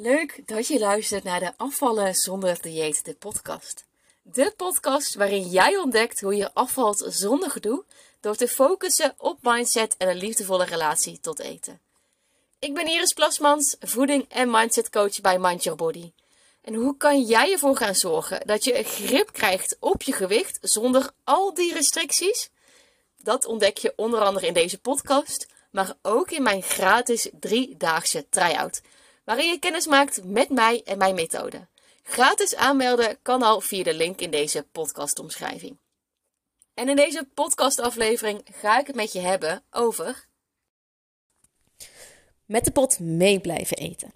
Leuk dat je luistert naar de Afvallen zonder dieet, de podcast. De podcast waarin jij ontdekt hoe je afvalt zonder gedoe door te focussen op mindset en een liefdevolle relatie tot eten. Ik ben Iris Plasmans, voeding- en mindset coach bij Mind Your Body. En hoe kan jij ervoor gaan zorgen dat je grip krijgt op je gewicht zonder al die restricties? Dat ontdek je onder andere in deze podcast, maar ook in mijn gratis driedaagse try-out waarin je kennis maakt met mij en mijn methode. Gratis aanmelden kan al via de link in deze podcastomschrijving. En in deze podcastaflevering ga ik het met je hebben over. Met de pot mee blijven eten.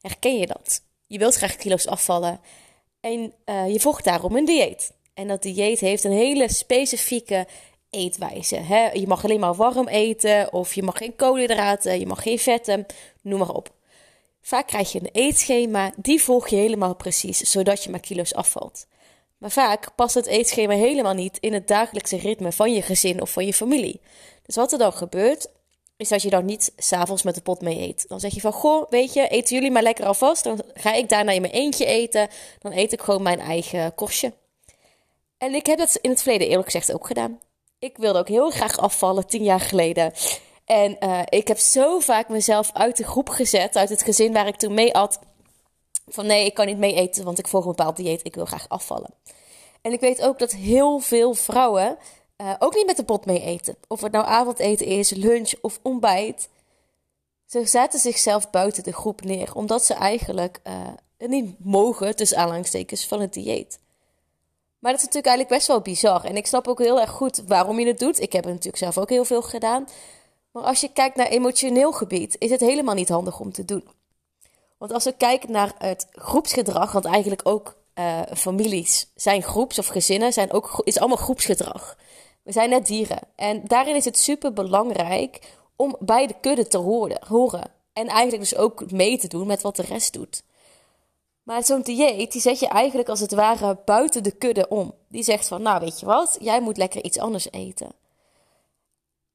Herken je dat? Je wilt graag kilo's afvallen en uh, je volgt daarom een dieet. En dat dieet heeft een hele specifieke eetwijze. Hè? Je mag alleen maar warm eten, of je mag geen koolhydraten, je mag geen vetten, noem maar op. Vaak krijg je een eetschema, die volg je helemaal precies, zodat je maar kilo's afvalt. Maar vaak past het eetschema helemaal niet in het dagelijkse ritme van je gezin of van je familie. Dus wat er dan gebeurt, is dat je dan niet s'avonds met de pot mee eet. Dan zeg je van, goh, weet je, eten jullie maar lekker alvast. Dan ga ik daarna in mijn eentje eten. Dan eet ik gewoon mijn eigen kostje. En ik heb dat in het verleden eerlijk gezegd ook gedaan. Ik wilde ook heel graag afvallen, tien jaar geleden. En uh, ik heb zo vaak mezelf uit de groep gezet, uit het gezin waar ik toen mee at. Van nee, ik kan niet mee eten, want ik volg een bepaald dieet. Ik wil graag afvallen. En ik weet ook dat heel veel vrouwen uh, ook niet met de pot mee eten. Of het nou avondeten is, lunch of ontbijt. Ze zetten zichzelf buiten de groep neer, omdat ze eigenlijk uh, niet mogen, tussen aanhalingstekens, van het dieet. Maar dat is natuurlijk eigenlijk best wel bizar. En ik snap ook heel erg goed waarom je het doet. Ik heb het natuurlijk zelf ook heel veel gedaan. Maar als je kijkt naar emotioneel gebied, is het helemaal niet handig om te doen. Want als we kijken naar het groepsgedrag, want eigenlijk ook uh, families zijn groeps of gezinnen, zijn ook, is allemaal groepsgedrag. We zijn net dieren. En daarin is het super belangrijk om bij de kudde te horen, horen. En eigenlijk dus ook mee te doen met wat de rest doet. Maar zo'n dieet, die zet je eigenlijk als het ware buiten de kudde om. Die zegt van, nou weet je wat, jij moet lekker iets anders eten.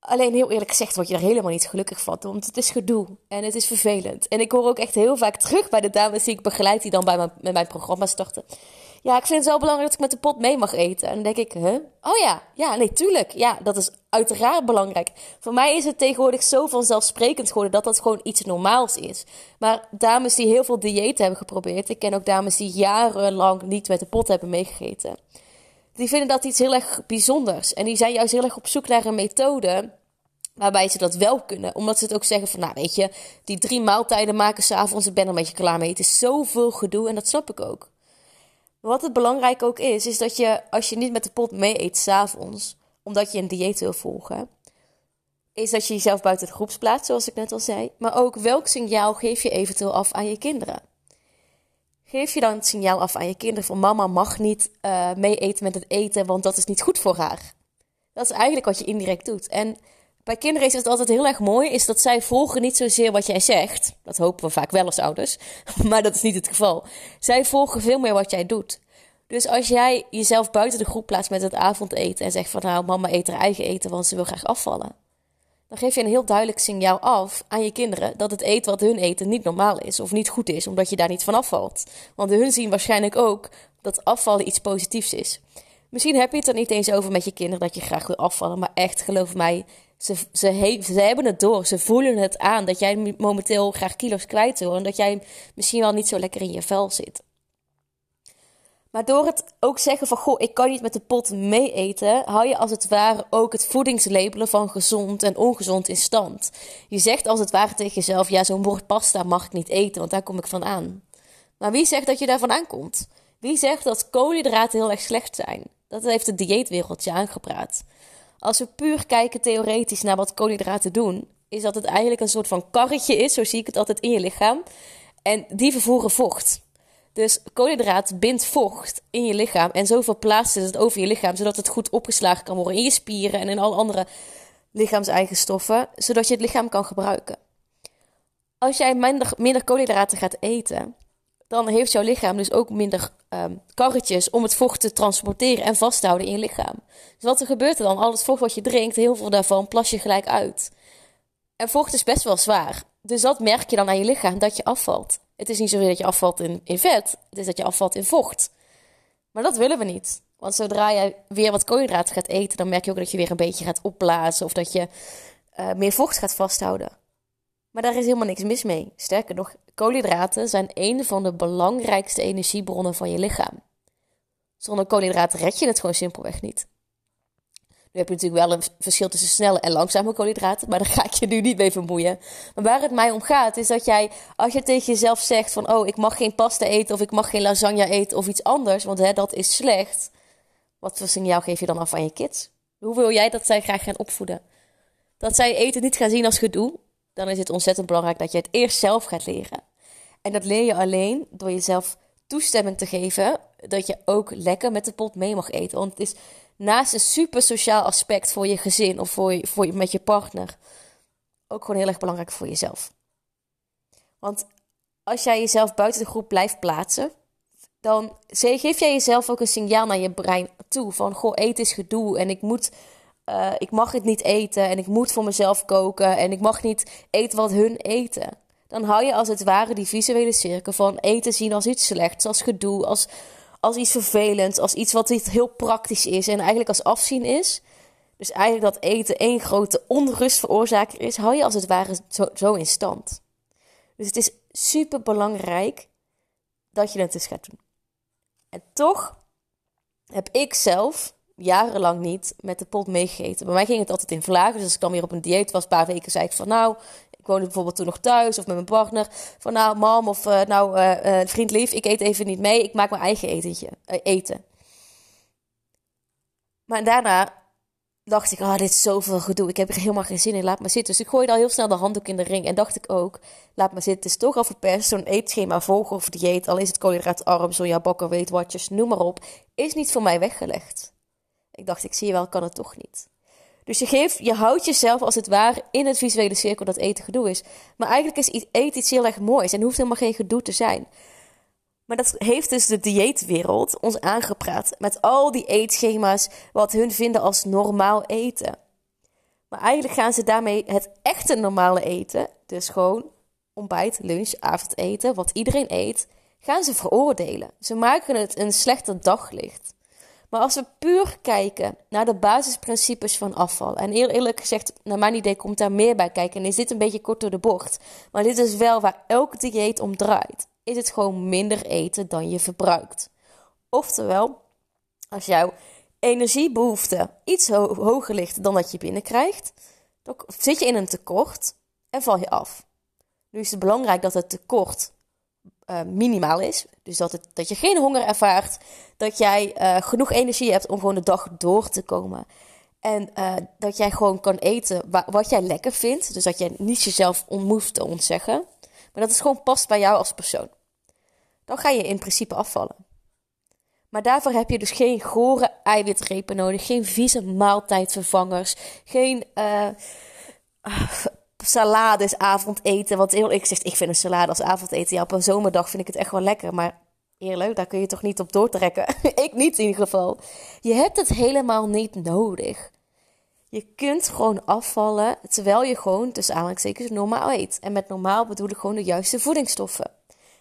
Alleen heel eerlijk gezegd word je er helemaal niet gelukkig van. Want het is gedoe en het is vervelend. En ik hoor ook echt heel vaak terug bij de dames die ik begeleid die dan bij mijn, met mijn programma starten. Ja, ik vind het wel belangrijk dat ik met de pot mee mag eten. En dan denk ik, huh? Oh ja, ja, nee, tuurlijk. Ja, dat is uiteraard belangrijk. Voor mij is het tegenwoordig zo vanzelfsprekend geworden dat dat gewoon iets normaals is. Maar dames die heel veel dieet hebben geprobeerd. Ik ken ook dames die jarenlang niet met de pot hebben meegegeten die vinden dat iets heel erg bijzonders. En die zijn juist heel erg op zoek naar een methode waarbij ze dat wel kunnen. Omdat ze het ook zeggen van, nou weet je, die drie maaltijden maken s'avonds, ik ben er een beetje klaar mee. Het is zoveel gedoe en dat snap ik ook. Maar wat het belangrijk ook is, is dat je, als je niet met de pot mee eet s'avonds, omdat je een dieet wil volgen, is dat je jezelf buiten de groeps plaatst, zoals ik net al zei. Maar ook welk signaal geef je eventueel af aan je kinderen? Geef je dan het signaal af aan je kinderen van mama mag niet uh, mee eten met het eten, want dat is niet goed voor haar. Dat is eigenlijk wat je indirect doet. En bij kinderen is het altijd heel erg mooi, is dat zij volgen niet zozeer wat jij zegt. Dat hopen we vaak wel als ouders, maar dat is niet het geval. Zij volgen veel meer wat jij doet. Dus als jij jezelf buiten de groep plaatst met het avondeten en zegt van nou mama eet haar eigen eten, want ze wil graag afvallen dan geef je een heel duidelijk signaal af aan je kinderen dat het eten wat hun eten niet normaal is of niet goed is, omdat je daar niet van afvalt. Want hun zien waarschijnlijk ook dat afvallen iets positiefs is. Misschien heb je het er niet eens over met je kinderen dat je graag wil afvallen, maar echt, geloof mij, ze, ze, ze hebben het door. Ze voelen het aan dat jij momenteel graag kilo's kwijt wil en dat jij misschien wel niet zo lekker in je vel zit. Maar door het ook zeggen van, goh, ik kan niet met de pot mee eten, hou je als het ware ook het voedingslabelen van gezond en ongezond in stand. Je zegt als het ware tegen jezelf, ja, zo'n bord pasta mag ik niet eten, want daar kom ik van aan. Maar wie zegt dat je daarvan aankomt? Wie zegt dat koolhydraten heel erg slecht zijn? Dat heeft het dieetwereldje aangepraat. Als we puur kijken theoretisch naar wat koolhydraten doen, is dat het eigenlijk een soort van karretje is, zo zie ik het altijd in je lichaam. En die vervoeren vocht. Dus koolhydraat bindt vocht in je lichaam en zo verplaatst het over je lichaam, zodat het goed opgeslagen kan worden in je spieren en in alle andere lichaamseigenstoffen, zodat je het lichaam kan gebruiken. Als jij minder, minder koolhydraten gaat eten, dan heeft jouw lichaam dus ook minder um, karretjes om het vocht te transporteren en vast te houden in je lichaam. Dus wat er gebeurt er dan? Al het vocht wat je drinkt, heel veel daarvan plas je gelijk uit. En vocht is best wel zwaar. Dus dat merk je dan aan je lichaam dat je afvalt. Het is niet zo dat je afvalt in, in vet, het is dat je afvalt in vocht. Maar dat willen we niet. Want zodra je weer wat koolhydraten gaat eten, dan merk je ook dat je weer een beetje gaat opblazen of dat je uh, meer vocht gaat vasthouden. Maar daar is helemaal niks mis mee. Sterker nog, koolhydraten zijn een van de belangrijkste energiebronnen van je lichaam. Zonder koolhydraten red je het gewoon simpelweg niet. Nu heb je natuurlijk wel een verschil tussen snelle en langzame koolhydraten, maar daar ga ik je nu niet mee vermoeien. Maar waar het mij om gaat, is dat jij, als je tegen jezelf zegt van, oh, ik mag geen pasta eten of ik mag geen lasagne eten of iets anders, want hè, dat is slecht. Wat voor signaal geef je dan af aan je kids? Hoe wil jij dat zij graag gaan opvoeden? Dat zij eten niet gaan zien als gedoe, dan is het ontzettend belangrijk dat je het eerst zelf gaat leren. En dat leer je alleen door jezelf toestemming te geven dat je ook lekker met de pot mee mag eten. Want het is naast een super sociaal aspect voor je gezin of voor je, voor je, met je partner, ook gewoon heel erg belangrijk voor jezelf. Want als jij jezelf buiten de groep blijft plaatsen, dan geef jij jezelf ook een signaal naar je brein toe van goh, eten is gedoe en ik moet uh, ik mag het niet eten en ik moet voor mezelf koken en ik mag niet eten wat hun eten. Dan hou je als het ware die visuele cirkel van eten zien als iets slechts, als gedoe, als, als iets vervelends, als iets wat niet heel praktisch is en eigenlijk als afzien is. Dus eigenlijk dat eten één grote onrustveroorzaker is, hou je als het ware zo, in stand. Dus het is super belangrijk dat je het eens gaat doen. En toch heb ik zelf jarenlang niet met de pot meegegeten. Bij mij ging het altijd in vlagen. Dus als ik dan weer op een dieet was, een paar weken zei ik van nou, ik woonde bijvoorbeeld toen nog thuis of met mijn partner. Van nou, mam of uh, nou, uh, uh, vriend lief, ik eet even niet mee. Ik maak mijn eigen etentje, eten. Maar daarna dacht ik, ah, oh, dit is zoveel gedoe. Ik heb er helemaal geen zin in. Laat maar zitten. Dus ik gooide al heel snel de handdoek in de ring. En dacht ik ook, laat maar zitten. Het is toch al verpest. Zo'n eetschema volgen of dieet. Al is het koolhydraatarm, bakker, weet watjes, noem maar op. Is niet voor mij weggelegd. Ik dacht, ik zie je wel, kan het toch niet. Dus je, geeft, je houdt jezelf als het ware in het visuele cirkel dat eten gedoe is. Maar eigenlijk is eten iets heel erg moois en hoeft helemaal geen gedoe te zijn. Maar dat heeft dus de dieetwereld ons aangepraat met al die eetschema's wat hun vinden als normaal eten. Maar eigenlijk gaan ze daarmee het echte normale eten, dus gewoon ontbijt, lunch, avondeten, wat iedereen eet, gaan ze veroordelen. Ze maken het een slechter daglicht. Maar als we puur kijken naar de basisprincipes van afval. En eerlijk gezegd, naar mijn idee komt daar meer bij kijken. En is dit een beetje kort door de bocht. Maar dit is wel waar elk dieet om draait. Is het gewoon minder eten dan je verbruikt. Oftewel, als jouw energiebehoefte iets hoger ligt dan dat je binnenkrijgt, dan zit je in een tekort en val je af. Nu is het belangrijk dat het tekort uh, minimaal is. Dus dat, het, dat je geen honger ervaart. Dat jij uh, genoeg energie hebt om gewoon de dag door te komen. En uh, dat jij gewoon kan eten wat jij lekker vindt. Dus dat je niet jezelf onmoeft te ontzeggen. Maar dat het gewoon past bij jou als persoon. Dan ga je in principe afvallen. Maar daarvoor heb je dus geen gore eiwitrepen nodig. Geen vieze maaltijdvervangers. Geen salades avondeten. Want heel ik zeg, ik vind een salade als avondeten. Ja, op een zomerdag vind ik het echt wel lekker. Maar eerlijk, daar kun je toch niet op doortrekken. ik niet in ieder geval. Je hebt het helemaal niet nodig. Je kunt gewoon afvallen terwijl je gewoon tussen aanhalingstekens normaal eet. En met normaal bedoel ik gewoon de juiste voedingsstoffen.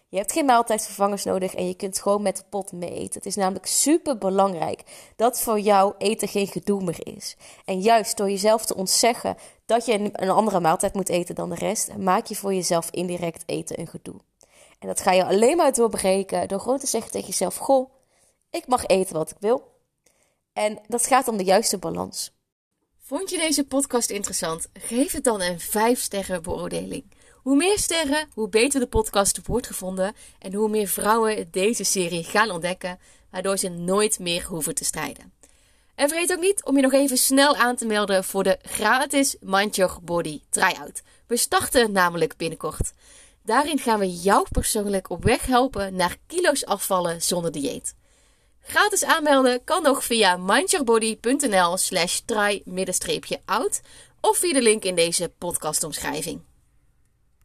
Je hebt geen maaltijdvervangers nodig en je kunt gewoon met de pot mee eten. Het is namelijk super belangrijk dat voor jou eten geen gedoe meer is. En juist door jezelf te ontzeggen dat je een andere maaltijd moet eten dan de rest, maak je voor jezelf indirect eten een gedoe. En dat ga je alleen maar doorbreken door gewoon te zeggen tegen jezelf: Goh, ik mag eten wat ik wil. En dat gaat om de juiste balans. Vond je deze podcast interessant? Geef het dan een 5 sterren beoordeling. Hoe meer sterren, hoe beter de podcast wordt gevonden en hoe meer vrouwen deze serie gaan ontdekken, waardoor ze nooit meer hoeven te strijden. En vergeet ook niet om je nog even snel aan te melden voor de gratis Mind Your Body Tryout. We starten namelijk binnenkort. Daarin gaan we jou persoonlijk op weg helpen naar kilo's afvallen zonder dieet. Gratis aanmelden kan nog via mindyourbody.nl slash try-out of via de link in deze podcastomschrijving.